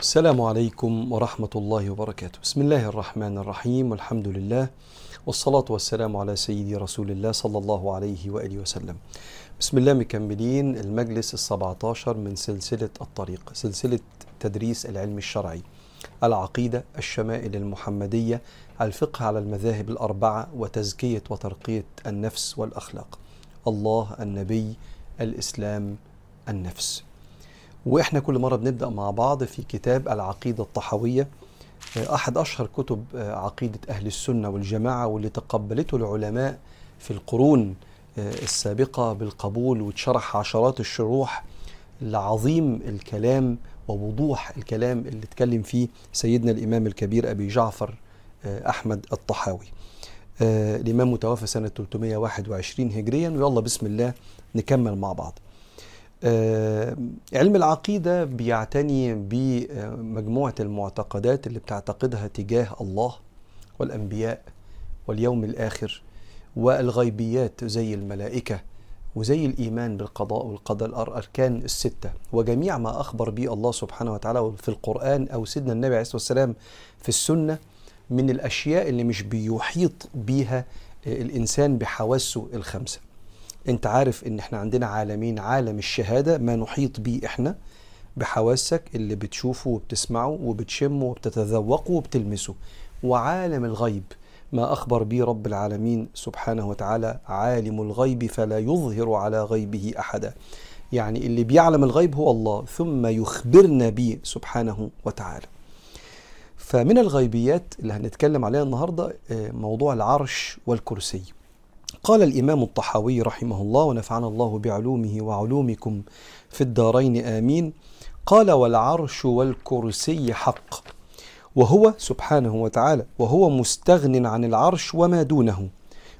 السلام عليكم ورحمة الله وبركاته. بسم الله الرحمن الرحيم. والحمد لله والصلاة والسلام على سيدي رسول الله صلى الله عليه وآله وسلم. بسم الله مكملين. المجلس السبعة عشر من سلسلة الطريق سلسلة تدريس العلم الشرعي العقيدة الشمائل المحمدية الفقه على المذاهب الأربعة وتزكية وترقية النفس والأخلاق. الله النبي الإسلام النفس. وإحنا كل مرة بنبدأ مع بعض في كتاب العقيدة الطحويه أحد أشهر كتب عقيدة أهل السنة والجماعة واللي تقبلته العلماء في القرون السابقة بالقبول واتشرح عشرات الشروح لعظيم الكلام ووضوح الكلام اللي اتكلم فيه سيدنا الإمام الكبير أبي جعفر أحمد الطحاوي. الإمام متوفى سنة 321 هجريا ويلا بسم الله نكمل مع بعض. آه علم العقيدة بيعتني بمجموعة المعتقدات اللي بتعتقدها تجاه الله والأنبياء واليوم الآخر والغيبيات زي الملائكة وزي الإيمان بالقضاء والقدر الأركان الستة. وجميع ما أخبر به الله سبحانه وتعالى في القرآن أو سيدنا النبي عليه الصلاة والسلام في السنة من الأشياء اللي مش بيحيط بيها الإنسان بحواسه الخمسة. انت عارف ان إحنا عندنا عالمين عالم الشهادة ما نحيط بيه إحنا بحواسك اللي بتشوفه وبتسمعه وبتشمه وبتتذوقه وبتلمسه. وعالم الغيب ما أخبر به رب العالمين سبحانه وتعالى عالم الغيب فلا يظهر على غيبه أحدا. يعني اللي بيعلم الغيب هو الله ثم يخبرنا به سبحانه وتعالى. فمن الغيبيات اللي هنتكلم عليها النهاردة موضوع العرش والكرسي. قال الإمام الطحاوي رحمه الله ونفعنا الله بعلومه وعلومكم في الدارين آمين. قال والعرش والكرسي حق. وهو سبحانه وتعالى وهو مستغن عن العرش وما دونه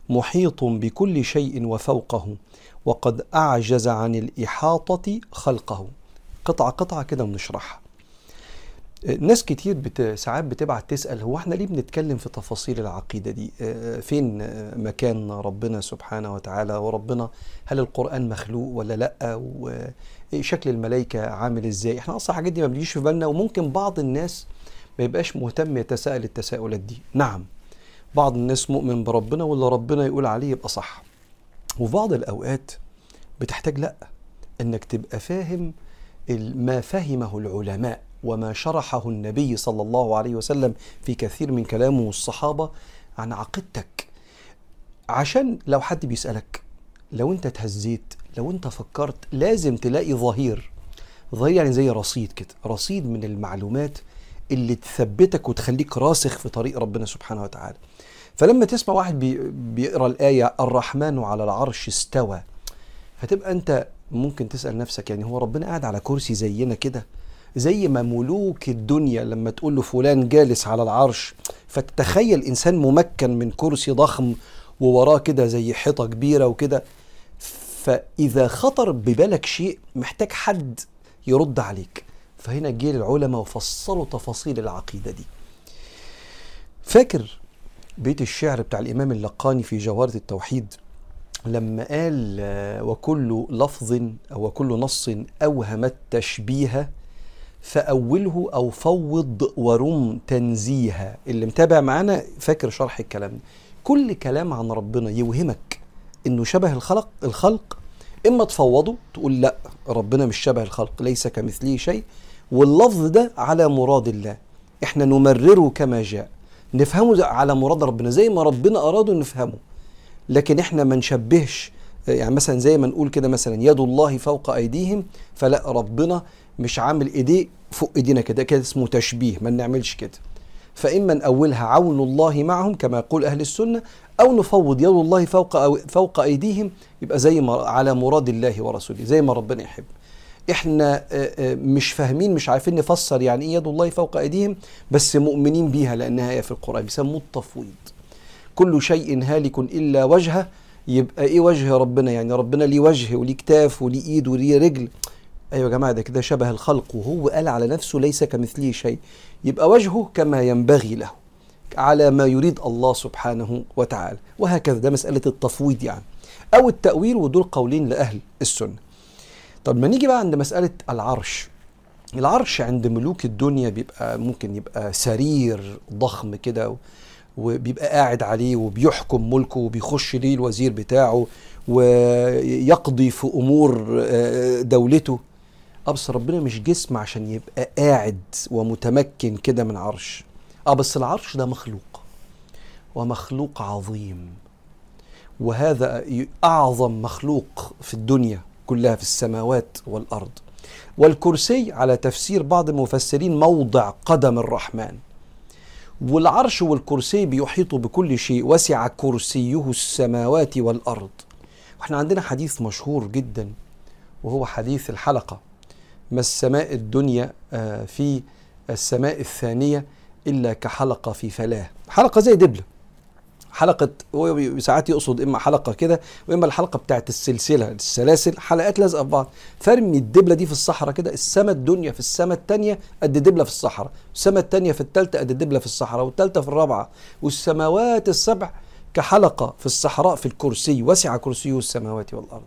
محيط بكل شيء وفوقه وقد أعجز عن الإحاطة خلقه. قطعة قطعة كده ونشرحها. ناس كتير بت... ساعات بتبعت تسأل هو إحنا ليه بنتكلم في تفاصيل العقيدة دي؟ فين مكان ربنا سبحانه وتعالى وربنا؟ هل القرآن مخلوق ولا لأ؟ وشكل الملائكة عامل إزاي؟ إحنا أصلا الحاجات دي ما بتجيش في بالنا وممكن بعض الناس ما يبقاش مهتم يتساءل التساؤلات دي. نعم بعض الناس مؤمن بربنا واللي ربنا يقول عليه يبقى صح. وفي بعض الأوقات بتحتاج لأ إنك تبقى فاهم ما فهمه العلماء. وما شرحه النبي صلى الله عليه وسلم في كثير من كلامه الصحابة عن عقيدتك عشان لو حد بيسألك لو أنت تهزيت لو أنت فكرت لازم تلاقي ظهير. ظهير يعني زي رصيد كده رصيد من المعلومات اللي تثبتك وتخليك راسخ في طريق ربنا سبحانه وتعالى. فلما تسمع واحد بي بيقرأ الآية الرحمن على العرش استوى فتبقى أنت ممكن تسأل نفسك يعني هو ربنا قاعد على كرسي زينا كده؟ زي ما ملوك الدنيا لما تقول له فلان جالس على العرش فتتخيل إنسان ممكن من كرسي ضخم ووراه كده زي حيطة كبيرة وكده فإذا خطر ببالك شيء محتاج حد يرد عليك. فهنا جه العلماء وفصلوا تفاصيل العقيدة دي. فاكر بيت الشعر بتاع الإمام اللقاني في جوهرة التوحيد؟ لما قال وكل لفظ أو وكل نص اوهم التشبيه فأوله أو فوض ورم تنزيها. اللي متابع معانا فاكر شرح الكلام ده. كل كلام عن ربنا يوهمك إنه شبه الخلق الخلق. إما تفوضه تقول لا ربنا مش شبه الخلق ليس كمثله شيء. واللفظ ده على مراد الله. إحنا نمرره كما جاء. نفهمه على مراد ربنا. زي ما ربنا اراده نفهمه. لكن إحنا ما نشبهش يعني مثلا زي ما نقول كده مثلا يد الله فوق أيديهم فلا ربنا مش عامل ايديه فوق إيدينا كده كده اسمه تشبيه ما نعملش كده. فإما نأولها عون الله معهم كما يقول أهل السنة أو نفوض يد الله فوق أو فوق أيديهم يبقى زي ما على مراد الله ورسوله زي ما ربنا يحب. إحنا مش فاهمين مش عارفين نفسر يعني إيه يد الله فوق أيديهم بس مؤمنين بيها لأنها إيه في القرآن بيسموه التفويض. كل شيء هالك إلا وجهه يبقى إيه وجه ربنا؟ يعني ربنا ليه وجه وليه كتاف وليه إيد وليه رجل؟ أيوه يا جماعة ده كده شبه الخلق وهو قال على نفسه ليس كمثله شيء. يبقى وجهه كما ينبغي له على ما يريد الله سبحانه وتعالى. وهكذا ده مسألة التفويض يعني أو التأويل ودول قولين لأهل السنة. طب ما نيجي بقى عند مسألة العرش. العرش عند ملوك الدنيا بيبقى ممكن يبقى سرير ضخم كده وبيبقى قاعد عليه وبيحكم ملكه وبيخش ليه الوزير بتاعه ويقضي في أمور آه، دولته. آه بس ربنا مش جسم عشان يبقى قاعد ومتمكن كده من عرش. آه بس العرش ده مخلوق. ومخلوق عظيم. وهذا أعظم مخلوق في الدنيا كلها في السماوات والأرض. والكرسي على تفسير بعض المفسرين موضع قدم الرحمن. والعرش والكرسي بيحيطوا بكل شيء وسع كرسيه السماوات والأرض. وإحنا عندنا حديث مشهور جدا وهو حديث الحلقة. ما السماء الدنيا آه، في السماء الثانية إلا كحلقة في فلاه. حلقة زي دبلة. حلقة هو ساعات يقصد إما حلقة كده وإما الحلقة بتاعت السلسلة السلاسل حلقات لازقه في بعض. فارمي الدبلة دي في الصحراء كده السماء الدنيا في السماء الثانية قد دبلة في الصحراء السماء الثانية في الثالثه قد دبلة في الصحراء والثالثه في الرابعة والسماوات السبع كحلقة في الصحراء في الكرسي وسع كرسيه السماوات والأرض.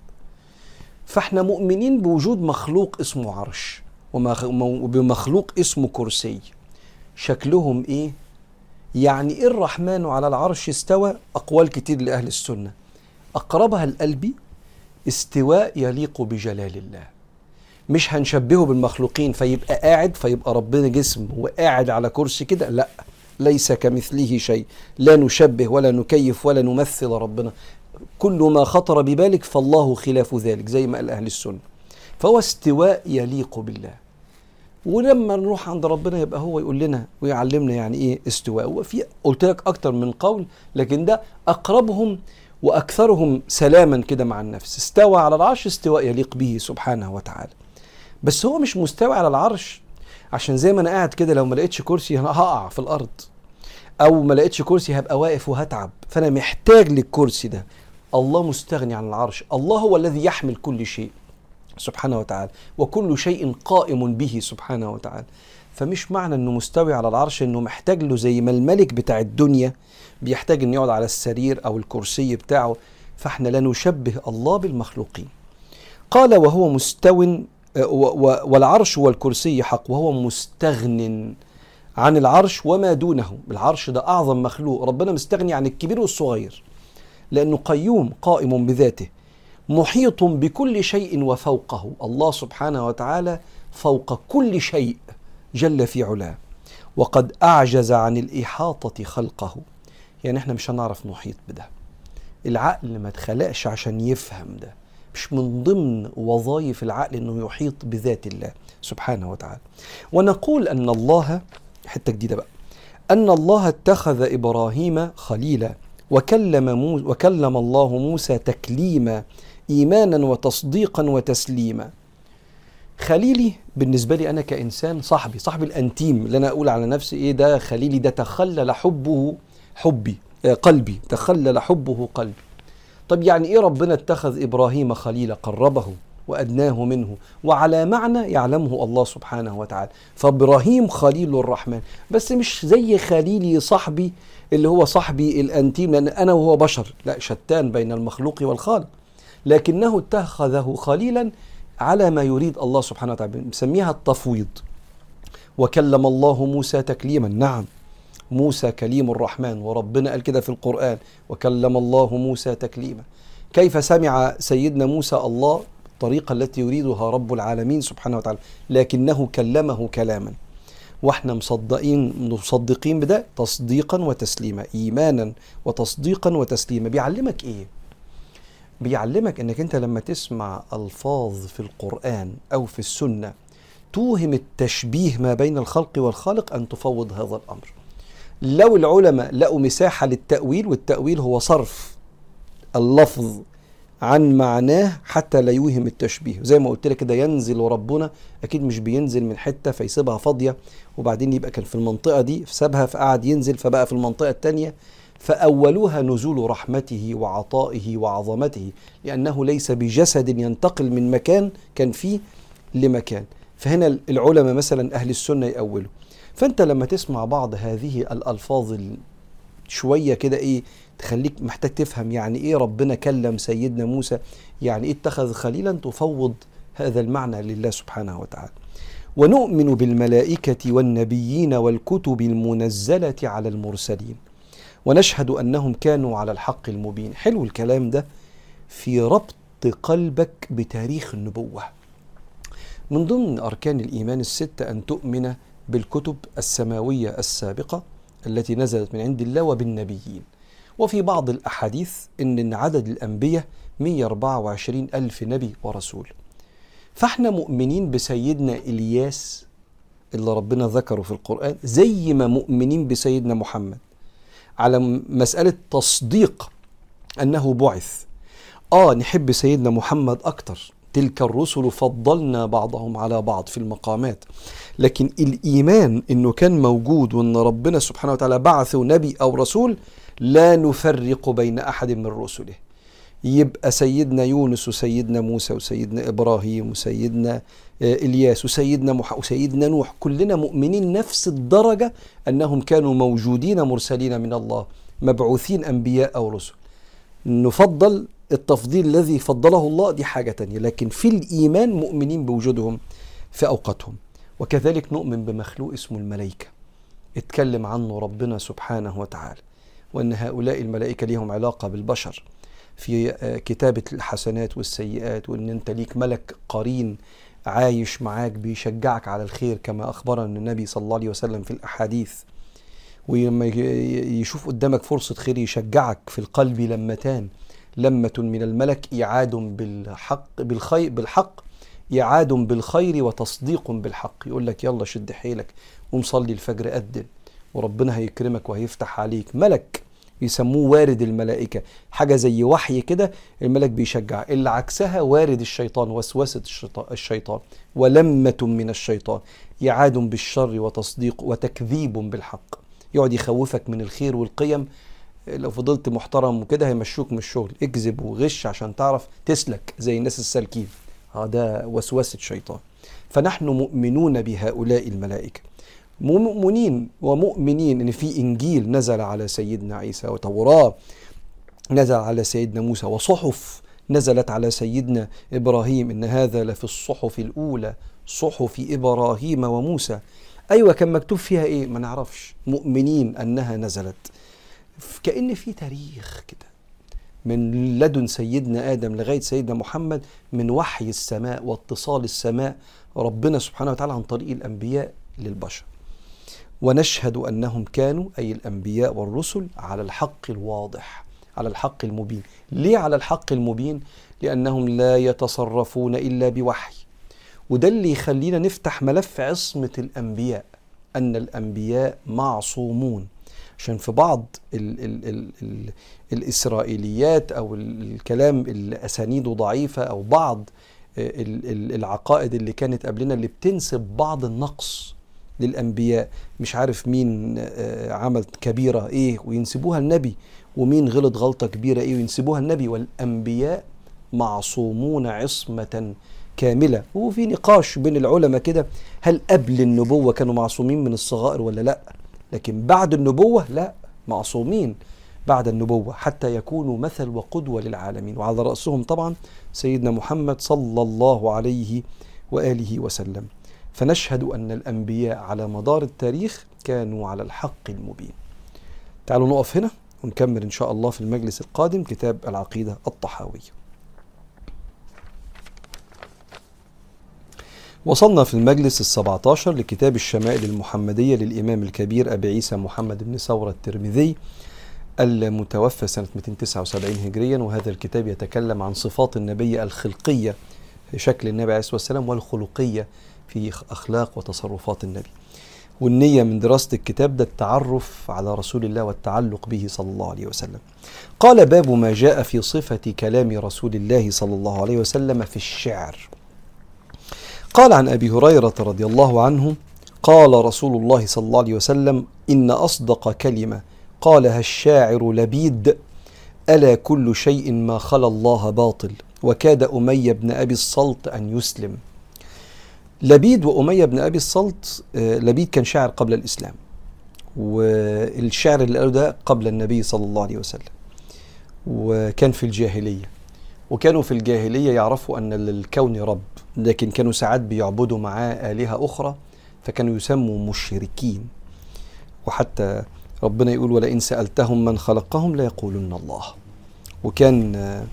فإحنا مؤمنين بوجود مخلوق اسمه عرش وبمخلوق اسمه كرسي. شكلهم إيه؟ يعني إيه الرحمن على العرش استوى؟ أقوال كتير لأهل السنة. أقربها القلبي استواء يليق بجلال الله. مش هنشبهه بالمخلوقين فيبقى قاعد فيبقى ربنا جسم وقاعد على كرسي كده. لا ليس كمثله شيء. لا نشبه ولا نكيف ولا نمثل ربنا. كل ما خطر ببالك فالله خلاف ذلك زي ما قال أهل السنة. فهو استواء يليق بالله. ولما نروح عند ربنا يبقى هو يقول لنا ويعلمنا يعني إيه استواء. وفي قلت لك أكتر من قول لكن ده أقربهم وأكثرهم سلاما كده مع النفس. استوى على العرش استواء يليق به سبحانه وتعالى. بس هو مش مستوى على العرش. عشان زي ما أنا قاعد كده لو ما لقيتش كرسي أنا هقع في الأرض. أو ما لقيتش كرسي هبقى واقف وهتعب. فأنا محتاج للكرسي ده. الله مستغني عن العرش. الله هو الذي يحمل كل شيء. سبحانه وتعالى. وكل شيء قائم به سبحانه وتعالى. فمش معنى إنه مستوي على العرش إنه محتاج له زي ما الملك بتاع الدنيا بيحتاج إنه يقعد على السرير أو الكرسي بتاعه. فإحنا لا نشبه الله بالمخلوقين. قال وهو مستو والعرش والكرسي حق. وهو مستغن عن العرش وما دونه. العرش ده أعظم مخلوق. ربنا مستغني عن الكبير والصغير. لأنه قيوم قائم بذاته. محيط بكل شيء وفوقه. الله سبحانه وتعالى فوق كل شيء جل في علاه. وقد أعجز عن الإحاطة خلقه. يعني إحنا مش هنعرف نحيط بده. العقل ما اتخلقش عشان يفهم ده. مش من ضمن وظائف العقل إنه يحيط بذات الله سبحانه وتعالى. ونقول أن الله حتة جديدة بقى أن الله اتخذ إبراهيم خليلا وكلم موسى وكلم الله موسى تكليما إيمانا وتصديقا وتسليما. خليلي بالنسبة لي أنا كإنسان صاحبي صاحبي الأنتيم اللي أنا أقول على نفسي إيه ده خليلي ده تخلل حبه حبي آه، قلبي تخلل حبه قلبي. طب يعني إيه ربنا اتخذ إبراهيم خليلا؟ قربه وأدناه منه وعلى معنى يعلمه الله سبحانه وتعالى. فإبراهيم خليل الرحمن. بس مش زي خليلي صاحبي اللي هو صاحبي الأنتيم لأن أنا وهو بشر لا شتان بين المخلوق والخالق. لكنه اتخذه خليلا على ما يريد الله سبحانه وتعالى بنسميها التفويض. وكلم الله موسى تكليما. نعم موسى كليم الرحمن وربنا قال كده في القرآن وكلم الله موسى تكليما. كيف سمع سيدنا موسى الله؟ الطريقة التي يريدها رب العالمين سبحانه وتعالى لكنه كلمه كلاما. وإحنا مصدقين مصدقين بده تصديقا وتسليما ايمانا وتصديقا وتسليما. بيعلمك إيه؟ بيعلمك إنك أنت لما تسمع ألفاظ في القرآن أو في السنة توهم التشبيه ما بين الخلق والخالق أن تفوض هذا الأمر. لو العلماء لقوا مساحة للتأويل والتأويل هو صرف اللفظ عن معناه حتى لا يوهم التشبيه. زي ما قلت لك كده ينزل ربنا أكيد مش بينزل من حتة فيسيبها فاضية وبعدين يبقى كان في المنطقة دي سابها فقعد ينزل فبقى في المنطقة الثانية فأولوها نزول رحمته وعطائه وعظمته لأنه ليس بجسد ينتقل من مكان كان فيه لمكان. فهنا العلماء مثلا أهل السنة يأولوا. فأنت لما تسمع بعض هذه الألفاظ شوية كده إيه تخليك محتاج تفهم يعني إيه ربنا كلم سيدنا موسى يعني إيه اتخذ خليلا تفوض هذا المعنى لله سبحانه وتعالى. ونؤمن بالملائكة والنبيين والكتب المنزلة على المرسلين. ونشهد أنهم كانوا على الحق المبين. حلو الكلام ده في ربط قلبك بتاريخ النبوة. من ضمن أركان الإيمان الستة أن تؤمن بالكتب السماوية السابقة التي نزلت من عند الله وبالنبيين. وفي بعض الأحاديث أن عدد الأنبياء 124 ألف نبي ورسول. فإحنا مؤمنين بسيدنا إلياس اللي ربنا ذكره في القرآن زي ما مؤمنين بسيدنا محمد. على مسألة تصديق أنه بعث. آه نحب سيدنا محمد أكتر. تلك الرسل فضلنا بعضهم على بعض في المقامات. لكن الإيمان أنه كان موجود وأن ربنا سبحانه وتعالى بعثه نبي أو رسول لا نفرق بين أحد من رسله. يبقى سيدنا يونس وسيدنا موسى وسيدنا إبراهيم وسيدنا إلياس وسيدنا مح وسيدنا نوح كلنا مؤمنين نفس الدرجة أنهم كانوا موجودين مرسلين من الله مبعوثين أنبياء أو رسل. نفضل التفضيل الذي فضله الله دي حاجة تانية لكن في الإيمان مؤمنين بوجودهم في أوقاتهم. وكذلك نؤمن بمخلوق اسمه الملائكة. اتكلم عنه ربنا سبحانه وتعالى وأن هؤلاء الملائكة لهم علاقة بالبشر. في كتابة الحسنات والسيئات وإن أنت ليك ملك قرين عايش معاك بيشجعك على الخير كما أخبرنا النبي صلى الله عليه وسلم في الأحاديث. ولما يشوف قدامك فرصة خير يشجعك في القلب لمتان. لمة من الملك إعاد بالحق بالخير بالحق إعاد بالخير وتصديق بالحق. يقول لك يلا شد حيلك ومصلي الفجر قدم وربنا هيكرمك وهيفتح عليك. ملك يسموه وارد الملائكة. حاجة زي وحي كده الملك بيشجع. اللي عكسها وارد الشيطان وسوسة الشيطان. ولمة من الشيطان. إعاد بالشر وتصديق وتكذيب بالحق. يقعد يخوفك من الخير والقيم. لو فضلت محترم وكده هيمشوك من الشغل. اكذب وغش عشان تعرف تسلك زي الناس السالكين. هذا وسوسة شيطان. فنحن مؤمنون بهؤلاء الملائكة. مؤمنين ومؤمنين. ان في إنجيل نزل على سيدنا عيسى وتوراه نزل على سيدنا موسى وصحف نزلت على سيدنا إبراهيم. إن هذا لفي الصحف الأولى صحف إبراهيم وموسى. أيوه كان مكتوب فيها إيه؟ ما نعرفش. مؤمنين أنها نزلت. كأن في تاريخ كده. من لدن سيدنا آدم لغاية سيدنا محمد من وحي السماء واتصال السماء ربنا سبحانه وتعالى عن طريق الأنبياء للبشر. ونشهد أنهم كانوا أي الأنبياء والرسل على الحق الواضح على الحق المبين. ليه على الحق المبين؟ لأنهم لا يتصرفون إلا بوحي. وده اللي يخلينا نفتح ملف عصمة الأنبياء أن الأنبياء معصومون. عشان في بعض ال ال ال ال الإسرائيليات أو الكلام اللي اسانيده ضعيفة أو بعض ال العقائد اللي كانت قبلنا اللي بتنسب بعض النقص. للأنبياء مش عارف مين عمل كبيرة إيه وينسبوها النبي ومين غلط غلطة كبيرة إيه وينسبوها النبي. والأنبياء معصومون عصمة كاملة. وفي نقاش بين العلماء كده هل قبل النبوة كانوا معصومين من الصغائر ولا لأ؟ لكن بعد النبوة لأ معصومين بعد النبوة حتى يكونوا مثل وقدوة للعالمين. وعلى رأسهم طبعا سيدنا محمد صلى الله عليه وآله وسلم. فنشهد أن الأنبياء على مدار التاريخ كانوا على الحق المبين. تعالوا نقف هنا ونكمل إن شاء الله في المجلس القادم كتاب العقيدة الطحاوية. وصلنا في المجلس السبعة عشر لكتاب الشمائل المحمدية للإمام الكبير أبي عيسى محمد بن ثورة الترمذي المتوفى سنة 279 هجريا وهذا الكتاب يتكلم عن صفات النبي الخلقية في شكل النبي عليه الصلاة والسلام والخلقية في أخلاق وتصرفات النبي. والنية من دراسة الكتاب ده التعرف على رسول الله والتعلق به صلى الله عليه وسلم. قال باب ما جاء في صفة كلام رسول الله صلى الله عليه وسلم في الشعر. قال عن أبي هريرة رضي الله عنه قال رسول الله صلى الله عليه وسلم إن أصدق كلمة. قالها الشاعر لبيد ألا كل شيء ما خلا الله باطل. وكاد أمية بن أبي الصلت أن يسلم. لبيد وأمية بن أبي الصلت لبيد كان شاعر قبل الإسلام والشعر اللي قاله ده قبل النبي صلى الله عليه وسلم وكان في الجاهلية وكانوا في الجاهلية يعرفوا أن للكون رب لكن كانوا ساعات بيعبدوا معاه آلهة أخرى فكانوا يسموا مشركين. وحتى ربنا يقول ولئن سألتهم من خلقهم ليقولن الله. وكان آه،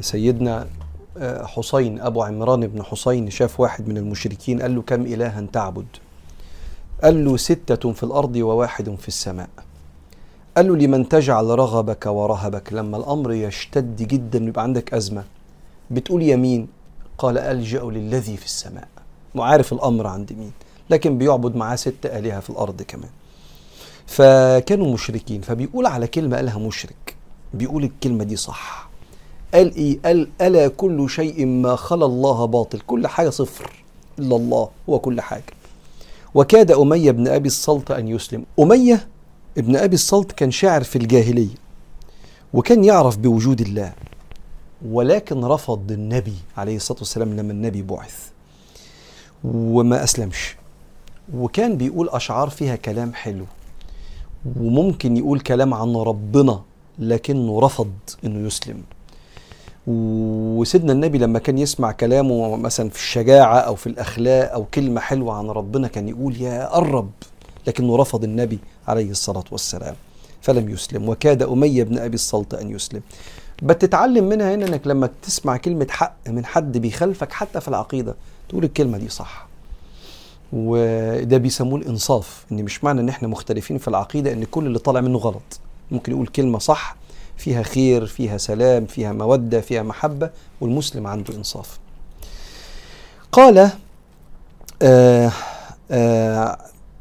سيدنا آه، حسين أبو عمران بن حسين شاف واحد من المشركين قال له كم إلها تعبد؟ قال له ستة في الأرض وواحد في السماء. قال له لمن تجعل رغبك ورهبك؟ لما الأمر يشتد جدا يبقى عندك أزمة. بتقول يمين؟ قال ألجأ للذي في السماء. وعارف الأمر عند مين لكن بيعبد معاه ست آلهة في الأرض كمان. فكانوا مشركين فبيقول على كلمة قالها مشرك. بيقول الكلمة دي صح. قال إيه قال ألا كل شيء ما خلا الله باطل كل حاجة صفر إلا الله هو كل حاجة. وكاد أمية بن أبي الصلت أن يسلم. أمية ابن أبي الصلت كان شاعر في الجاهلية وكان يعرف بوجود الله ولكن رفض النبي عليه الصلاة والسلام لما النبي بعث. وما أسلمش. وكان بيقول أشعار فيها كلام حلو وممكن يقول كلام عن ربنا لكنه رفض إنه يسلم. وسيدنا النبي لما كان يسمع كلامه مثلا في الشجاعة أو في الأخلاق أو كلمة حلوة عن ربنا كان يقول يا قرب لكنه رفض النبي عليه الصلاة والسلام فلم يسلم. وكاد أمية بن أبي الصلت أن يسلم. بتتعلم منها هنا إنك لما تسمع كلمة حق من حد بيخالفك حتى في العقيدة تقول الكلمة دي صح. وده بيسموه الإنصاف إن مش معنى إن إحنا مختلفين في العقيدة إن كل اللي طالع منه غلط. ممكن يقول كلمة صح فيها خير فيها سلام فيها مودة فيها محبة والمسلم عنده إنصاف. قال آه آه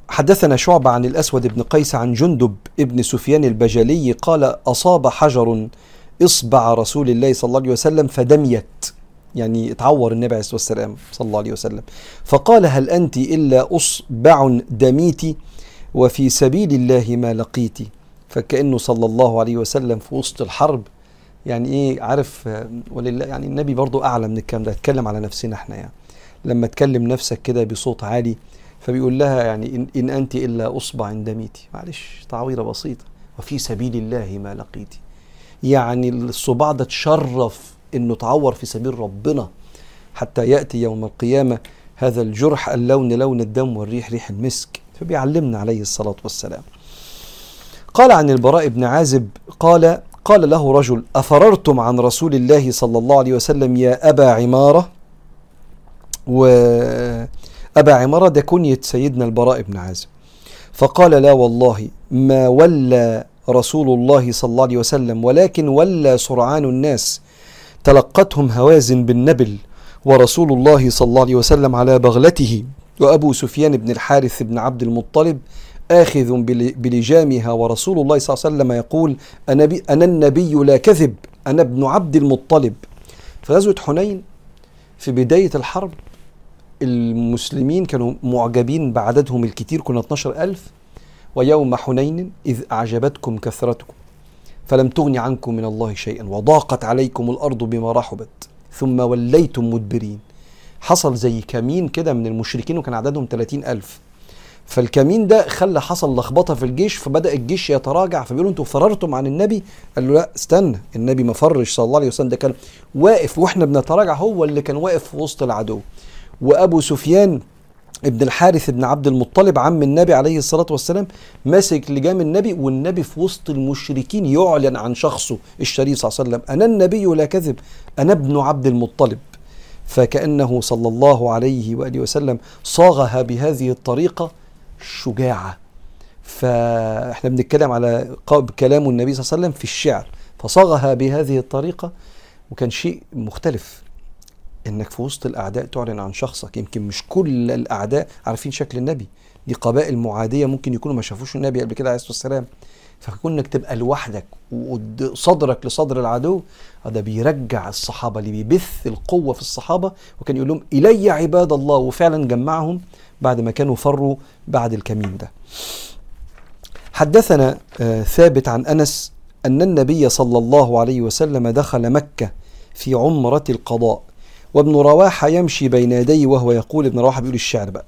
حدثنا شعبة عن الأسود بن قيس عن جندب ابن سفيان البجلي قال أصاب حجر إصبع رسول الله صلى الله عليه وسلم فدميت. يعني اتعور النبي عليه الصلاة والسلام صلى الله عليه وسلم. فقال هل أنت إلا أصبع دميت وفي سبيل الله ما لقيت فكأنه صلى الله عليه وسلم في وسط الحرب. يعني إيه؟ عارف ولله يعني النبي برضو أعلى من الكلام ده. اتكلم على نفسنا إحنا يعني. لما تكلم نفسك كده بصوت عالي فبيقول لها يعني إن, إن أنت إلا أصبع دميتي معلش تعويرة بسيطة. وفي سبيل الله ما لقيتي. يعني الصباع ده تشرف إنه تعور في سبيل ربنا. حتى يأتي يوم القيامة هذا الجرح اللون لون الدم والريح ريح المسك. فبيعلمنا عليه الصلاة والسلام. قال عن البراء بن عازب قال قال له رجل أفررتم عن رسول الله صلى الله عليه وسلم يا أبا عمارة؟ وابا عمارة ده كنية سيدنا البراء بن عازب. فقال لا والله ما ولى رسول الله صلى الله عليه وسلم ولكن ولى سرعان الناس تلقتهم هوازن بالنبل ورسول الله صلى الله عليه وسلم على بغلته وأبو سفيان بن الحارث بن عبد المطلب آخذ بلجامها ورسول الله صلى الله عليه وسلم يقول أنا, أنا النبي لا كذب أنا ابن عبد المطلب. في غزوة حنين في بداية الحرب المسلمين كانوا معجبين بعددهم الكتير كنا 12 ألف. ويوم حنين إذ أعجبتكم كثرتكم فلم تغن عنكم من الله شيئا وضاقت عليكم الأرض بما رحبت. ثم وليتم مدبرين. حصل زي كمين كده من المشركين وكان عددهم 30 ألف. فالكمين ده خلى حصل لخبطة في الجيش فبدأ الجيش يتراجع فبيقولوا أنتوا فررتم عن النبي؟ قال له لا استنى النبي ما فرش صلى الله عليه وسلم ده كان واقف وإحنا بنتراجع هو اللي كان واقف في وسط العدو. وأبو سفيان ابن الحارث بن عبد المطلب عم النبي عليه الصلاة والسلام ماسك لجام النبي والنبي في وسط المشركين يعلن عن شخصه الشريف صلى الله عليه وسلم أنا النبي لا كذب أنا ابن عبد المطلب. فكأنه صلى الله عليه وآله وسلم صاغها بهذه الطريقة شجاعة. فإحنا بنتكلم على كلام النبي صلى الله عليه وسلم في الشعر فصاغها بهذه الطريقة وكان شيء مختلف. إنك في وسط الأعداء تعلن عن شخصك يمكن مش كل الأعداء عارفين شكل النبي. دي قبائل معادية ممكن يكونوا ما شافوش النبي قبل كده عليه الصلاة والسلام. فكون إنك تبقى لوحدك وصدرك لصدر العدو هذا بيرجع الصحابة اللي بيبث القوة في الصحابة وكان يقول لهم إلي عباد الله وفعلا جمعهم بعد ما كانوا فروا بعد الكمين ده. حدثنا آه ثابت عن أنس أن النبي صلى الله عليه وسلم دخل مكة في عمرة القضاء وابن رواحة يمشي بين يديه وهو يقول ابن رواحة بيقول الشعر بقى.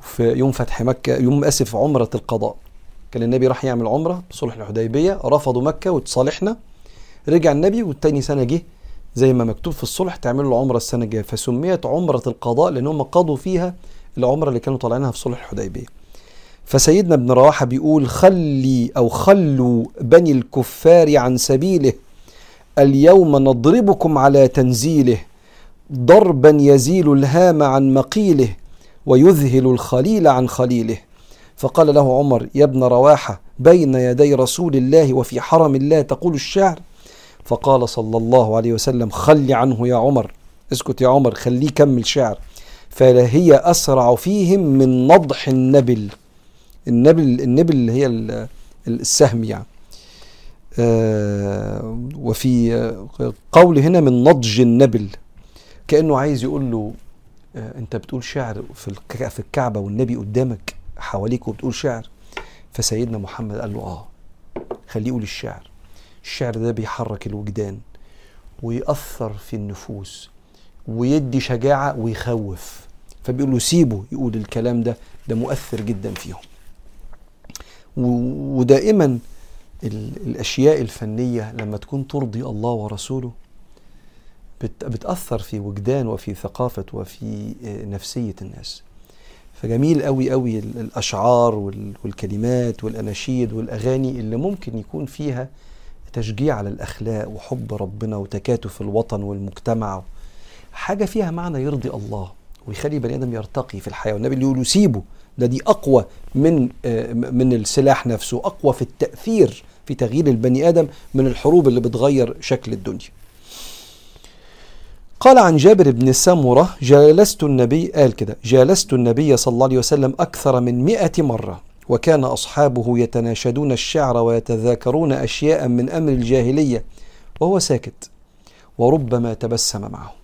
في يوم فتح مكة يوم أسف عمرة القضاء. كان النبي راح يعمل عمرة صلح الحديبية رفضوا مكة وتصالحنا رجع النبي والتاني سنة جه زي ما مكتوب في الصلح تعملوا العمرة السنة الجاية. فسميت عمرة القضاء لأن هم قضوا فيها العمرة اللي كانوا طالعينها في صلح الحديبية. فسيدنا ابن رواحة بيقول خلي أو خلوا بني الكفار عن سبيله اليوم نضربكم على تنزيله ضربا يزيل الهام عن مقيله ويذهل الخليل عن خليله. فقال له عمر يا ابن رواحة بين يدي رسول الله وفي حرم الله تقول الشعر؟ فقال صلى الله عليه وسلم خل عنه يا عمر اسكت يا عمر خليه كمل شعر. فهي أسرع فيهم من نضح النبل. النبل النبل اللي هي السهم يعني. آه وفي قول هنا من نضج النبل. كأنه عايز يقول له آه أنت بتقول شعر في في الكعبة والنبي قدامك حواليك وبتقول شعر. فسيدنا محمد قال له آه خليه يقول الشعر. الشعر ده بيحرك الوجدان ويأثر في النفوس. ويدي شجاعة ويخوف. فبيقول له سيبه يقول الكلام ده ده مؤثر جدا فيهم. ودائما الأشياء الفنية لما تكون ترضي الله ورسوله بتأثر في وجدان وفي ثقافة وفي نفسية الناس. فجميل قوي قوي الأشعار والكلمات والأناشيد والأغاني اللي ممكن يكون فيها تشجيع على الأخلاق وحب ربنا وتكاتف الوطن والمجتمع حاجة فيها معنى يرضي الله ويخلي بني آدم يرتقي في الحياة. والنبي اللي يقول سيبه ده دي أقوى من من السلاح نفسه أقوى في التأثير في تغيير البني آدم من الحروب اللي بتغير شكل الدنيا. قال عن جابر بن سمرة جالست النبي قال كده جالست النبي صلى الله عليه وسلم أكثر من مئة مرة وكان أصحابه يتناشدون الشعر ويتذاكرون أشياء من أمر الجاهلية وهو ساكت وربما تبسم معه.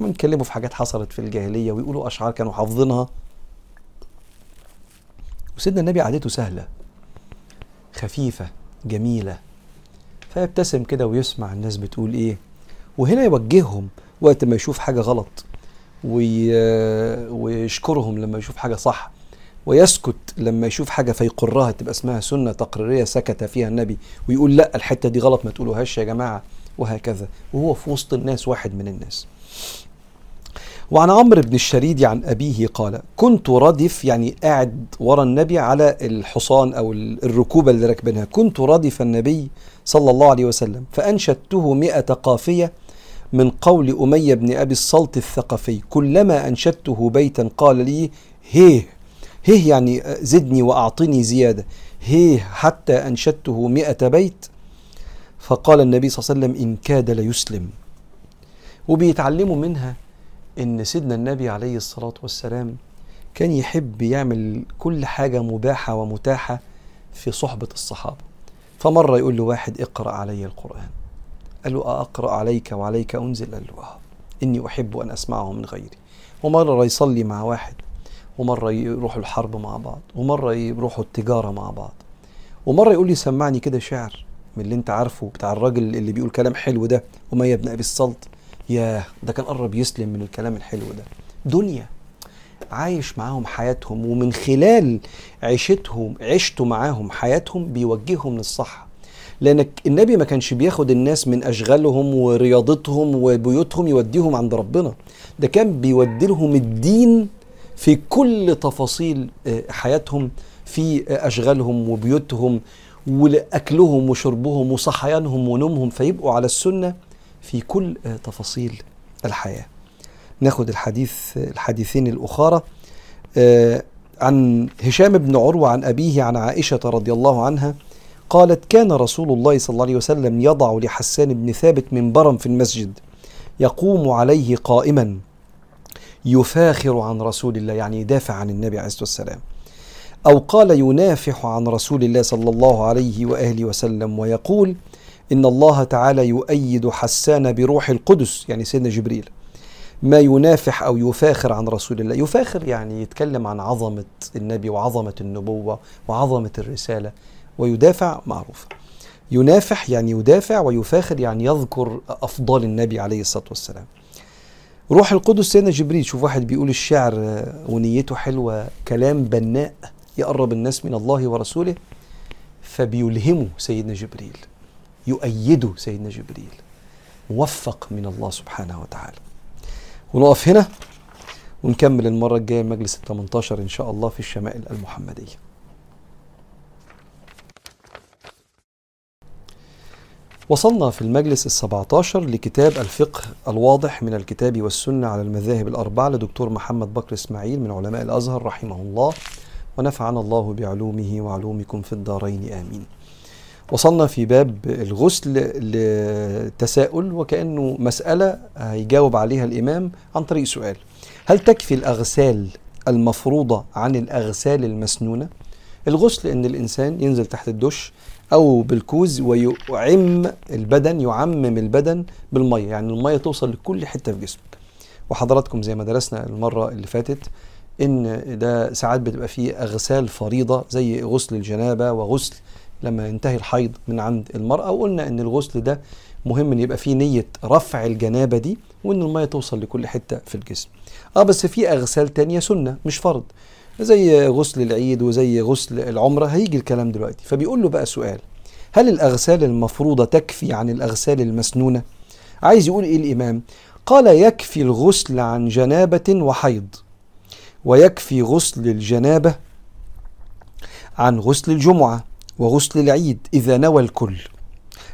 بنتكلموا في حاجات حصلت في الجاهلية ويقولوا أشعار كانوا حافظينها. وسيدنا النبي عادته سهلة خفيفة جميلة. فيبتسم كده ويسمع الناس بتقول إيه. وهنا يوجههم وقت ما يشوف حاجة غلط وي... ويشكرهم لما يشوف حاجة صح. ويسكت لما يشوف حاجة فيقرها تبقى اسمها سنة تقريرية سكت فيها النبي. ويقول لأ الحتة دي غلط ما تقولوهاش يا جماعة وهكذا. وهو في وسط الناس واحد من الناس. وعن عمرو بن الشريد عن أبيه قال كنت ردف يعني قاعد ورا النبي على الحصان أو الركوبة اللي راكبينها. كنت ردف النبي صلى الله عليه وسلم فأنشدته مئة قافية من قول أمية بن أبي الصلت الثقفي. كلما أنشدته بيتا قال لي هيه هيه يعني زدني وأعطني زيادة. هيه حتى أنشدته مئة بيت. فقال النبي صلى الله عليه وسلم إن كاد ليسلم. وبيتعلموا منها إن سيدنا النبي عليه الصلاة والسلام كان يحب يعمل كل حاجة مباحة ومتاحة في صحبة الصحابة. فمرة يقول له واحد اقرأ علي القرآن. قال له أقرأ عليك وعليك أنزل؟ قال له آه. إني أحب أن أسمعه من غيري. ومرة يصلي مع واحد ومرة يروحوا الحرب مع بعض ومرة يروحوا التجارة مع بعض. ومرة يقول لي سمعني كده شعر من اللي أنت عارفه بتاع الراجل اللي بيقول كلام حلو ده أمية بن أبي الصلت ياه ده كان قرب يسلم من الكلام الحلو ده. دنيا عايش معاهم حياتهم ومن خلال عيشتهم عشته معاهم حياتهم بيوجههم للصح لأن النبي ما كانش بياخد الناس من أشغالهم ورياضتهم وبيوتهم يوديهم عند ربنا. ده كان بيودي لهم الدين في كل تفاصيل حياتهم في أشغالهم وبيوتهم واكلهم وشربهم وصحيانهم ونومهم. فيبقوا على السنة في كل تفاصيل الحياة. ناخد الحديث الحديثين الأخرى عن هشام بن عروة عن أبيه عن عائشة رضي الله عنها قالت كان رسول الله صلى الله عليه وسلم يضع لحسان بن ثابت منبرا في المسجد يقوم عليه قائما يفاخر عن رسول الله يعني يدافع عن النبي عليه الصلاة والسلام أو قال ينافح عن رسول الله صلى الله عليه وآله وسلم ويقول إن الله تعالى يؤيد حسان بروح القدس يعني سيدنا جبريل. ما ينافح أو يفاخر عن رسول الله. يفاخر يعني يتكلم عن عظمة النبي وعظمة النبوة وعظمة الرسالة ويدافع معروف. ينافح يعني يدافع ويفاخر يعني يذكر أفضال النبي عليه الصلاة والسلام. روح القدس سيدنا جبريل شوف واحد بيقول الشعر ونيته حلوة كلام بناء يقرب الناس من الله ورسوله فبيلهمه سيدنا جبريل. يؤيده سيدنا جبريل موفق من الله سبحانه وتعالى. ونقف هنا ونكمل المرة الجاية مجلس ال 18 إن شاء الله في الشمائل المحمدية. وصلنا في المجلس السبعة عشر لكتاب الفقه الواضح من الكتاب والسنة على المذاهب الأربعة لدكتور محمد بكر إسماعيل من علماء الأزهر رحمه الله ونفعنا الله بعلومه وعلومكم في الدارين آمين. وصلنا في باب الغسل لتساؤل وكأنه مسألة هيجاوب عليها الإمام عن طريق سؤال هل تكفي الأغسال المفروضة عن الأغسال المسنونة؟ الغسل إن الإنسان ينزل تحت الدش أو بالكوز ويعم البدن يعمم البدن بالمية يعني المية توصل لكل حتة في جسمك وحضراتكم زي ما درسنا المرة اللي فاتت إن ده ساعات بتبقى فيه أغسال فريضة زي غسل الجنابة وغسل لما ينتهي الحيض من عند المرأة وقلنا إن الغسل ده مهم إن يبقى فيه نية رفع الجنابة دي وإن المية توصل لكل حتة في الجسم. آه بس في أغسال تانية سنة مش فرض. زي غسل العيد وزي غسل العمرة هيجي الكلام دلوقتي. فبيقول له بقى سؤال هل الأغسال المفروضة تكفي عن الأغسال المسنونة؟ عايز يقول إيه الإمام؟ قال يكفي الغسل عن جنابة وحيض ويكفي غسل الجنابة عن غسل الجمعة. وغسل العيد إذا نوى الكل.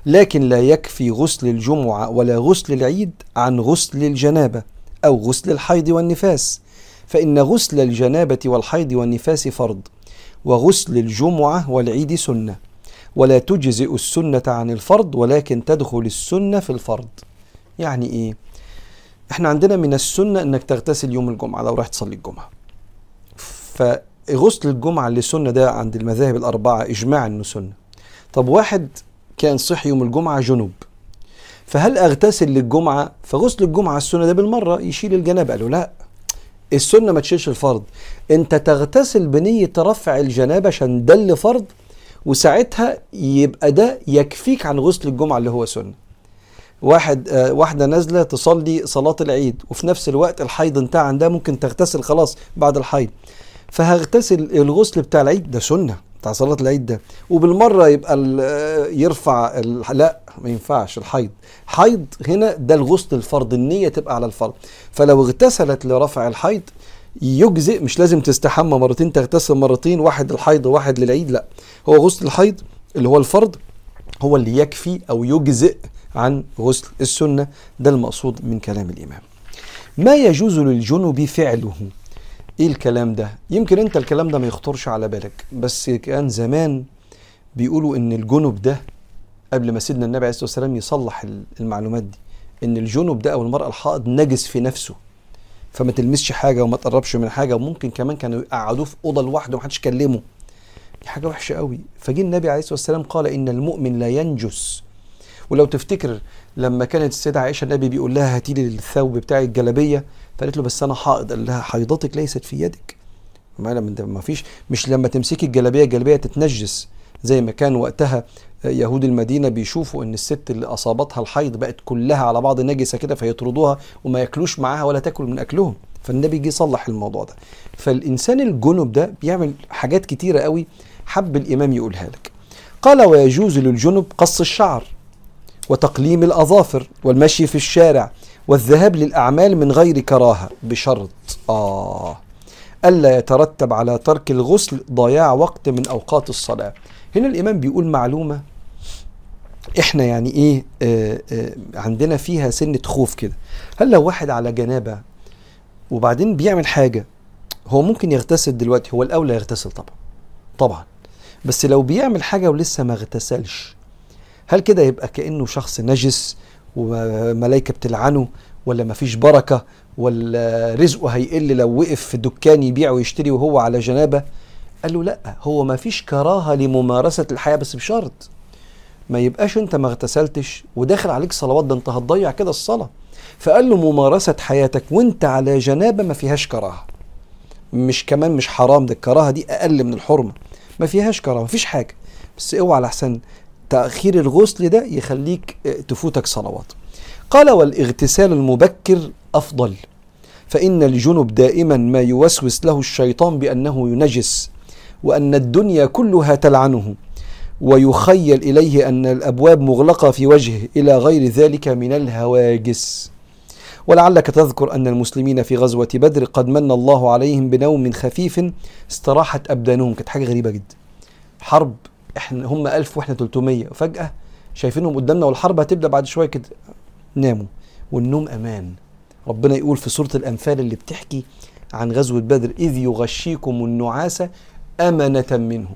لكن لا يكفي غسل الجمعة ولا غسل العيد عن غسل الجنابة أو غسل الحيض والنفاس. فإن غسل الجنابة والحيض والنفاس فرض وغسل الجمعة والعيد سنة. ولا تجزئ السنة عن الفرض ولكن تدخل السنة في الفرض. يعني إيه؟ إحنا عندنا من السنة إنك تغتسل يوم الجمعة لو راح تصلي الجمعة. فغسل الجمعة اللي سنة ده عند المذاهب الأربعة إجماع إنه سنة. طب واحد كان صحي يوم الجمعة جنوب فهل أغتسل للجمعة؟ فغسل الجمعة السنة ده بالمرة يشيل الجنابة. قالوا لا السنة ما تشيلش الفرض. أنت تغتسل بنية رفع الجنابة عشان ده اللي فرض وساعتها يبقى ده يكفيك عن غسل الجمعة اللي هو سنة. واحد آه واحدة نازلة تصلي صلاة العيد وفي نفس الوقت الحيض انتهى عندها ممكن تغتسل خلاص بعد الحيض. فهغتسل الغسل بتاع العيد ده سنة بتاع صلاة العيد ده. وبالمرة يبقى يرفع لا ما ينفعش الحيض. حيض هنا ده الغسل الفرض النية تبقى على الفرض. فلو اغتسلت لرفع الحيض يجزئ مش لازم تستحمى مرتين تغتسل مرتين واحد الحيض وواحد للعيد لا. هو غسل الحيض اللي هو الفرض هو اللي يكفي أو يجزئ عن غسل السنة. ده المقصود من كلام الإمام. ما يجوز للجنب فعله؟ إيه الكلام ده؟ يمكن أنت الكلام ده ما يخطرش على بالك بس كان زمان بيقولوا إن الجنب ده قبل ما سيدنا النبي عليه الصلاة والسلام يصلح المعلومات دي إن الجنب ده أو المرأة الحائض نجس في نفسه فما تلمسش حاجة وما تقربش من حاجة وممكن كمان كانوا يقعدوه في أوضة لوحده ومحدش يكلمه. دي حاجة وحشة قوي فجه النبي عليه الصلاة والسلام قال إن المؤمن لا ينجس. ولو تفتكر لما كانت السيدة عائشة النبي بيقول لها هاتي لي الثوب بتاعي الجلابية فقالت له بس أنا حائض قال لها حيضتك ليست في يدك. ما فيش مش لما تمسكي الجلابية الجلابية تتنجس. زي ما كان وقتها يهود المدينة بيشوفوا إن الست اللي أصابتها الحيض بقت كلها على بعض نجسة كده فيطردوها وما ياكلوش معاها ولا تاكل من أكلهم. فالنبي جه يصلح الموضوع ده. فالإنسان الجنب ده بيعمل حاجات كتيرة قوي حب الإمام يقولها لك. قال ويجوز للجنب قص الشعر وتقليم الأظافر والمشي في الشارع والذهاب للأعمال من غير كراهة بشرط آه. ألا يترتب على ترك الغسل ضياع وقت من أوقات الصلاة. هنا الإمام بيقول معلومة إحنا يعني إيه آه آه عندنا فيها سنة خوف كده. هل لو واحد على جنابة وبعدين بيعمل حاجة هو ممكن يغتسل دلوقتي؟ هو الأولى يغتسل طبعا. طبعا. بس لو بيعمل حاجة ولسه ما اغتسلش هل كده يبقى كأنه شخص نجس وملائكة بتلعنه ولا مفيش بركة ولا رزقه هيقل لو وقف في دكان يبيع ويشتري وهو على جنابة؟ قال له لا هو ما فيش كراهة لممارسة الحياة بس بشرط. ما يبقاش انت ما اغتسلتش وداخل عليك صلوات ده انت هتضيع كده الصلاة. فقال له ممارسة حياتك وانت على جنابة ما فيهاش كراهة. مش كمان مش حرام ده الكراهة دي أقل من الحرمة. ما فيهاش كراهة ما فيش حاجة. بس اوعى لحسن تأخير الغسل ده يخليك تفوتك صلوات. قال والإغتسال المبكر أفضل فإن الجنب دائما ما يوسوس له الشيطان بأنه ينجس وأن الدنيا كلها تلعنه ويخيل إليه أن الأبواب مغلقة في وجهه إلى غير ذلك من الهواجس. ولعلك تذكر أن المسلمين في غزوة بدر قد من الله عليهم بنوم خفيف استراحت أبدانهم. كانت حاجة غريبة جدا. حرب إحنا هم 1000 وإحنا 300 وفجأة شايفينهم قدامنا والحرب هتبدأ بعد شوية كده. ناموا والنوم أمان. ربنا يقول في سورة الأنفال اللي بتحكي عن غزوة بدر إذ يغشيكم النعاس أمنة منه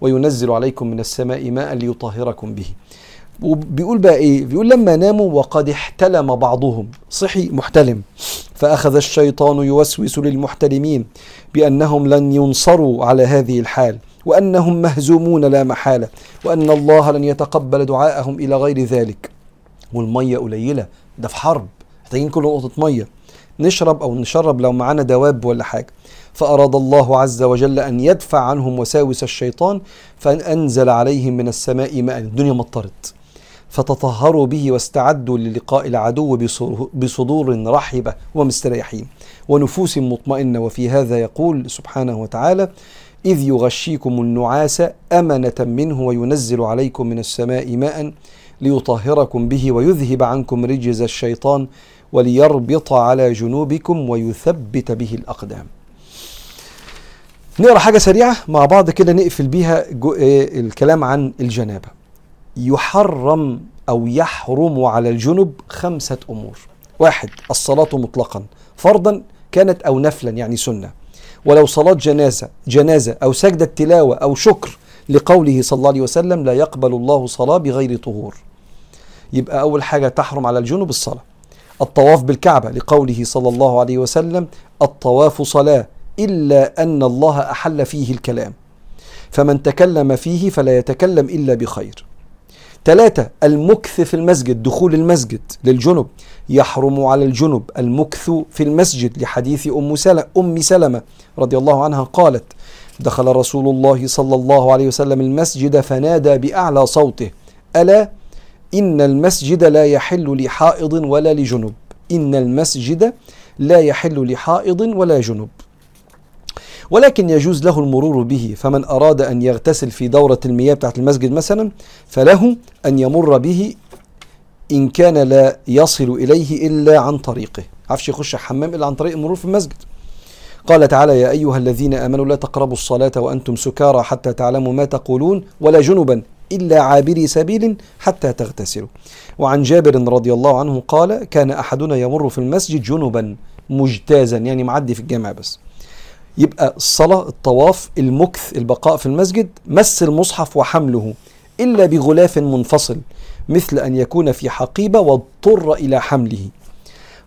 وينزل عليكم من السماء ماء ليطهركم به. وبيقول بقى إيه؟ بيقول لما ناموا وقد احتلم بعضهم. صحي محتلم. فأخذ الشيطان يوسوس للمحتلمين بأنهم لن ينصروا على هذه الحال. وأنهم مهزومون لا محالة وأن الله لن يتقبل دعاءهم إلى غير ذلك. والمية قليلة ده في حرب. محتاجين كل نقطة مية. نشرب أو نشرب لو معانا دواب ولا حاجة. فأراد الله عز وجل أن يدفع عنهم وساوس الشيطان فأنزل عليهم من السماء ماء. الدنيا مطرت. فتطهروا به واستعدوا للقاء العدو بصدور رحبة ومستريحين. ونفوس مطمئنة. وفي هذا يقول سبحانه وتعالى إذ يغشيكم النعاس أمنة منه وينزل عليكم من السماء ماء ليطهركم به ويذهب عنكم رجز الشيطان وليربط على جنوبكم ويثبت به الأقدام. نقرأ حاجة سريعة مع بعض كده نقفل بيها الكلام عن الجنابة. يحرم أو يحرم على الجنب خمسة أمور. واحد الصلاة مطلقا فرضا كانت أو نفلا يعني سنة. ولو صلاة جنازة جنازة أو سجدة تلاوه أو شكر لقوله صلى الله عليه وسلم لا يقبل الله صلاة بغير طهور. يبقى أول حاجة تحرم على الجنب الصلاة. الطواف بالكعبة لقوله صلى الله عليه وسلم الطواف صلاة إلا أن الله أحل فيه الكلام. فمن تكلم فيه فلا يتكلم إلا بخير. ثلاثة المكث في المسجد دخول المسجد للجنب يحرم على الجنب المكث في المسجد لحديث أم سلمة, أم سلمة. رضي الله عنها قالت دخل رسول الله صلى الله عليه وسلم المسجد فنادى بأعلى صوته ألا؟ إن المسجد لا يحل لحائض ولا لجنب. إن المسجد لا يحل لحائض ولا جنب. ولكن يجوز له المرور به فمن أراد أن يغتسل في دورة المياه بتاعت المسجد مثلا فله أن يمر به إن كان لا يصل إليه إلا عن طريقه. عفش يخش حمام إلا عن طريق المرور في المسجد. قال تعالى يا أيها الذين آمنوا لا تقربوا الصلاة وأنتم سكارى حتى تعلموا ما تقولون ولا جنبا إلا عابري سبيل حتى تغتسلوا. وعن جابر رضي الله عنه قال كان أحدنا يمر في المسجد جنبا مجتازا يعني معدي في الجامع بس. يبقى الصلاة الطواف المكث البقاء في المسجد مس المصحف وحمله إلا بغلاف منفصل مثل أن يكون في حقيبة واضطر إلى حمله.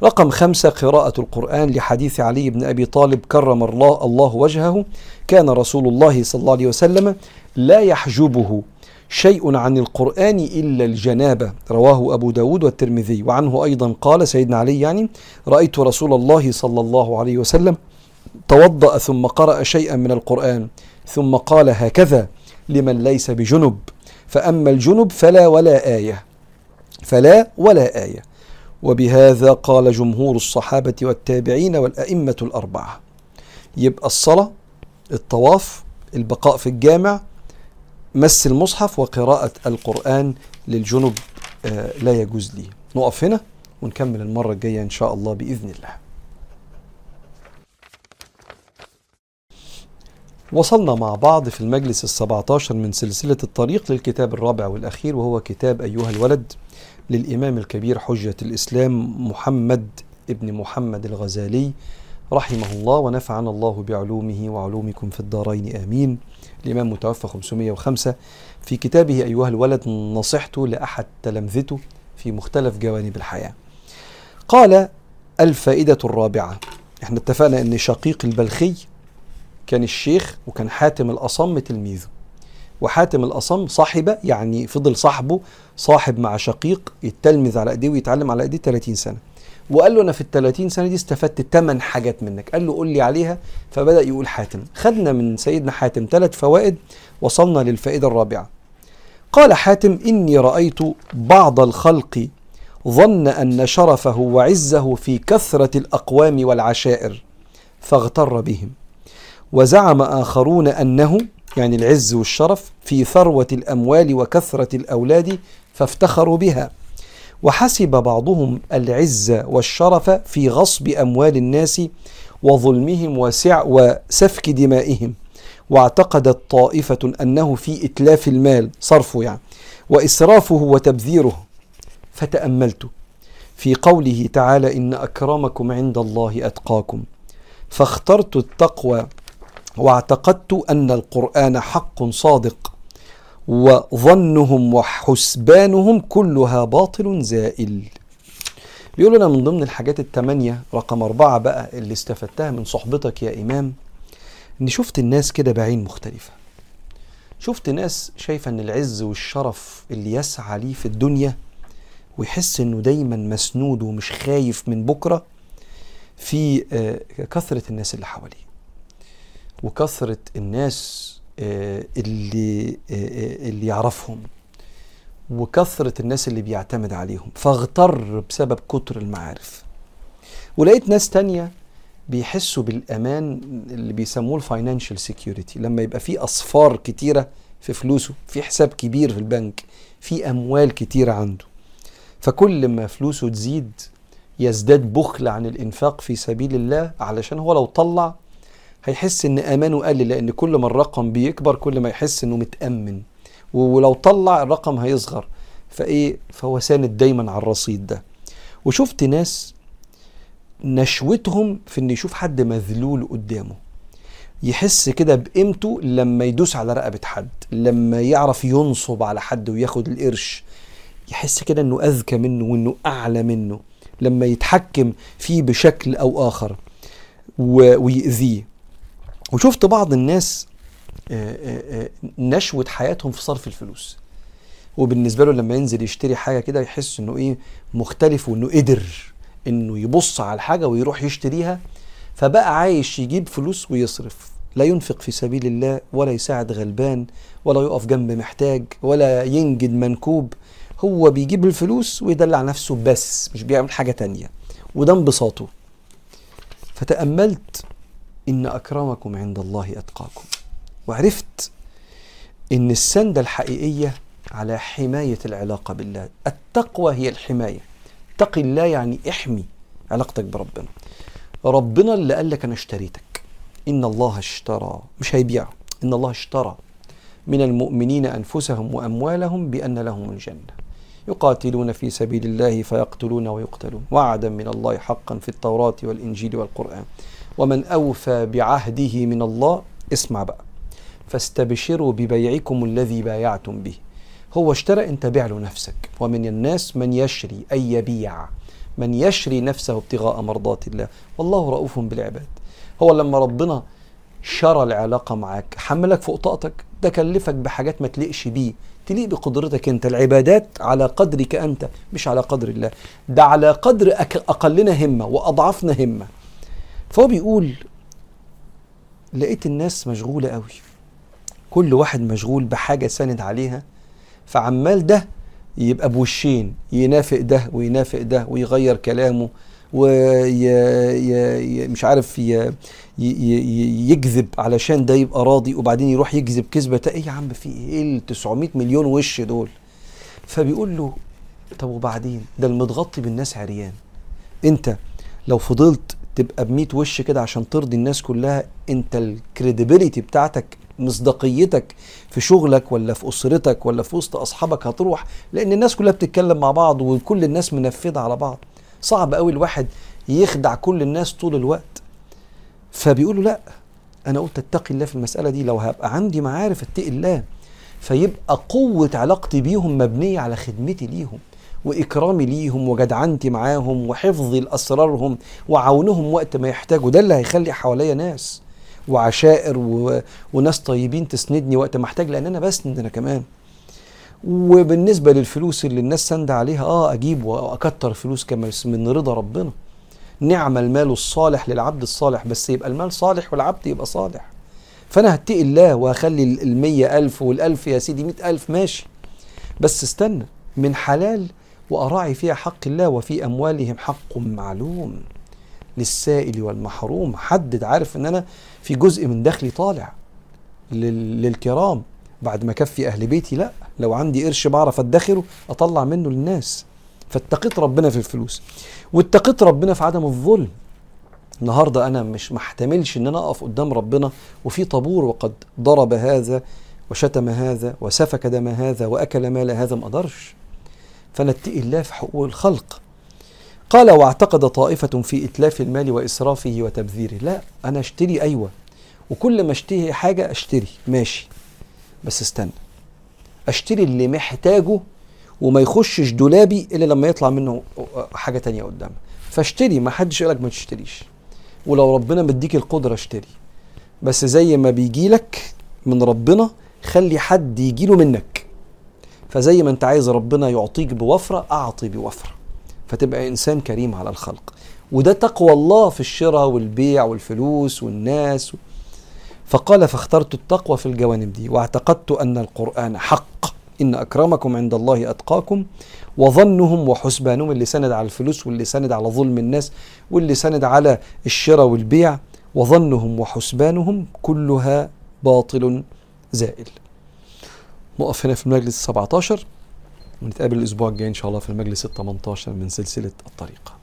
رقم خمسة قراءة القرآن لحديث علي بن أبي طالب كرم الله, الله وجهه. كان رسول الله صلى الله عليه وسلم لا يحجبه شيء عن القرآن إلا الجنابة. رواه أبو داود والترمذي. وعنه أيضا قال سيدنا علي يعني رأيت رسول الله صلى الله عليه وسلم توضأ ثم قرأ شيئا من القرآن ثم قال هكذا لمن ليس بجنب فأما الجنب فلا ولا آية فلا ولا آية. وبهذا قال جمهور الصحابة والتابعين والأئمة الأربعة. يبقى الصلاة الطواف البقاء في الجامع مس المصحف وقراءة القرآن للجنب آه لا يجوز لي. نقف هنا ونكمل المرة الجاية إن شاء الله بإذن الله. وصلنا مع بعض في المجلس السبعة عشر من سلسلة الطريق للكتاب الرابع والأخير وهو كتاب أيها الولد. للإمام الكبير حجة الإسلام محمد ابن محمد الغزالي رحمه الله ونفعنا الله بعلومه وعلومكم في الدارين آمين. الإمام متوفى 505 في كتابه أيها الولد نصحته لأحد تلامذته في مختلف جوانب الحياة. قال الفائدة الرابعة. إحنا اتفقنا إن شقيق البلخي كان الشيخ وكان حاتم الأصم تلميذه. وحاتم الأصم صاحبة يعني فضل صاحبه صاحب مع شقيق يتلمذ على أيديه ويتعلم على أيديه 30 سنة. وقال له أنا في ال 30 سنة دي استفدت 8 حاجات منك. قال له قول لي عليها فبدأ يقول حاتم. خدنا من سيدنا حاتم ثلاث فوائد وصلنا للفائدة الرابعة. قال حاتم إني رأيت بعض الخلق ظن أن شرفه وعزه في كثرة الأقوام والعشائر فاغتر بهم. وزعم آخرون أنه يعني العز والشرف في ثروة الأموال وكثرة الأولاد فافتخروا بها. وحسب بعضهم العز والشرف في غصب أموال الناس وظلمهم وسع وسفك دمائهم. واعتقدت طائفة أنه في إتلاف المال صرفه يعني وإسرافه وتبذيره. فتأملت. في قوله تعالى إن أكرمكم عند الله أتقاكم. فاخترت التقوى واعتقدت أن القرآن حق صادق وظنهم وحسبانهم كلها باطل زائل. بيقول لنا من ضمن الحاجات التمانية رقم أربعة بقى اللي استفدتها من صحبتك يا إمام إني شفت الناس كده بعين مختلفة. شفت ناس شايفة إن العز والشرف اللي يسعى ليه في الدنيا ويحس إنه دايما مسنود ومش خايف من بكرة في آه، كثرة الناس اللي حواليه. وكثرة الناس آه، اللي آه، اللي يعرفهم وكثرة الناس اللي بيعتمد عليهم فاغتر بسبب كتر المعارف. ولقيت ناس تانية بيحسوا بالأمان اللي بيسموه ال financial security لما يبقى في أصفار كتيرة في فلوسه في حساب كبير في البنك في أموال كتيرة عنده. فكل ما فلوسه تزيد يزداد بخل عن الإنفاق في سبيل الله علشان هو لو طلع هيحس إن امانه قل لأن كل ما الرقم بيكبر كل ما يحس إنه متأمن. ولو طلع الرقم هيصغر. فإيه؟ فهو ساند دايما على الرصيد ده. وشفت ناس نشوتهم في ان يشوف حد مذلول قدامه. يحس كده بقيمته لما يدوس على رقبة حد لما يعرف ينصب على حد وياخد القرش. يحس كده إنه أذكى منه وإنه أعلى منه لما يتحكم فيه بشكل أو آخر ويأذيه. وشفت بعض الناس آه، آه، آه، نشوة حياتهم في صرف الفلوس. وبالنسبة له لما ينزل يشتري حاجة كده يحس إنه إيه مختلف وإنه قدر إنه يبص على الحاجة ويروح يشتريها فبقى عايش يجيب فلوس ويصرف. لا ينفق في سبيل الله ولا يساعد غلبان ولا يقف جنب محتاج ولا ينجد منكوب. هو بيجيب الفلوس ويدلع نفسه بس مش بيعمل حاجة تانية. وده انبساطه. فتأملت إن أكرمكم عند الله أتقاكم. وعرفت إن السندة الحقيقية على حماية العلاقة بالله. التقوى هي الحماية. اتق الله يعني احمي علاقتك بربنا. ربنا اللي قال لك أنا اشتريتك. إن الله اشترى. مش هيبيع إن الله اشترى. من المؤمنين أنفسهم وأموالهم بأن لهم الجنة. يقاتلون في سبيل الله فيقتلون ويقتلون. وعدا من الله حقا في التوراة والإنجيل والقرآن. ومن أوفى بعهده من الله اسمع بقى. فاستبشروا ببيعكم الذي بايعتم به. هو اشترى انت بيع له نفسك. ومن الناس من يشري أي يبيع. من يشري نفسه ابتغاء مرضات الله. والله رؤوف بالعباد. هو لما ربنا شرى العلاقة معاك حملك فوق طاقتك ده كلفك بحاجات ما تليقش بيه. تليق بقدرتك أنت. العبادات على قدرك أنت مش على قدر الله. ده على قدر أقلنا همة وأضعفنا همة. فهو بيقول لقيت الناس مشغولة قوي. كل واحد مشغول بحاجة ساند عليها فعمال ده يبقى بوشين ينافق ده وينافق ده ويغير كلامه وي مش عارف ي... ي... يكذب علشان ده يبقى راضي وبعدين يروح يكذب كذبة إيه يا عم في إيه ال 900 مليون وش دول؟ فبيقول له طب وبعدين؟ ده المتغطي بالناس عريان. أنت لو فضلت تبقى ب وش كده عشان ترضي الناس كلها انت ال credibility بتاعتك مصداقيتك في شغلك ولا في أسرتك ولا في وسط أصحابك هتروح لأن الناس كلها بتتكلم مع بعض وكل الناس منفذة على بعض. صعب قوي الواحد يخدع كل الناس طول الوقت. فبيقولوا لأ أنا قلت اتقي الله في المسألة دي لو هبقى عندي معارف اتقي الله فيبقى قوة علاقتي بيهم مبنية على خدمتي ليهم. وإكرامي ليهم وجدعنتي معاهم وحفظي لاسرارهم وعونهم وقت ما يحتاجوا. ده اللي هيخلي حواليا ناس وعشائر و... وناس طيبين تسندني وقت ما احتاج لأن أنا بسند أنا كمان. وبالنسبة للفلوس اللي الناس سند عليها آه أجيب وأكتر فلوس كما من رضا ربنا. نعم المال الصالح للعبد الصالح بس يبقى المال صالح والعبد يبقى صالح. فأنا هتقي الله وهخلي المية ألف والألف يا سيدي مئة ألف ماشي. بس استنى من حلال وأراعي فيها حق الله وفي أموالهم حق معلوم للسائل والمحروم. حدد عارف إن أنا في جزء من دخلي طالع لل- للكرام. بعد ما كفي أهل بيتي لا. لو عندي قرش بعرف أدخره أطلع منه للناس. فاتقيت ربنا في الفلوس. واتقيت ربنا في عدم الظلم. النهارده أنا مش محتملش إن أنا أقف قدام ربنا وفي طابور وقد ضرب هذا وشتم هذا وسفك دم هذا وأكل مال هذا ما أقدرش. فانا اتقي الله في حقوق الخلق. قال واعتقد طائفة في إتلاف المال وإسرافه وتبذيره. لا أنا أشتري أيوة. وكل ما أشتهي حاجة أشتري ماشي. بس استنى. أشتري اللي محتاجه وما يخشش دولابي إلا لما يطلع منه حاجة تانية قدام. فاشتري ما حدش يقولك ما تشتريش. ولو ربنا مديك القدرة اشتري. بس زي ما بيجيلك من ربنا خلي حد يجيله منك. فزي ما انت عايز ربنا يعطيك بوفرة أعطي بوفرة. فتبقى إنسان كريم على الخلق. وده تقوى الله في الشراء والبيع والفلوس والناس. فقال فاخترت التقوى في الجوانب دي واعتقدت أن القرآن حق. إن أكرمكم عند الله أتقاكم وظنهم وحسبانهم اللي سند على الفلوس واللي سند على ظلم الناس واللي سند على الشراء والبيع وظنهم وحسبانهم كلها باطل زائل. نقف هنا في المجلس 17 ونتقابل الأسبوع الجاي إن شاء الله في المجلس ال 18 من سلسلة الطريقة.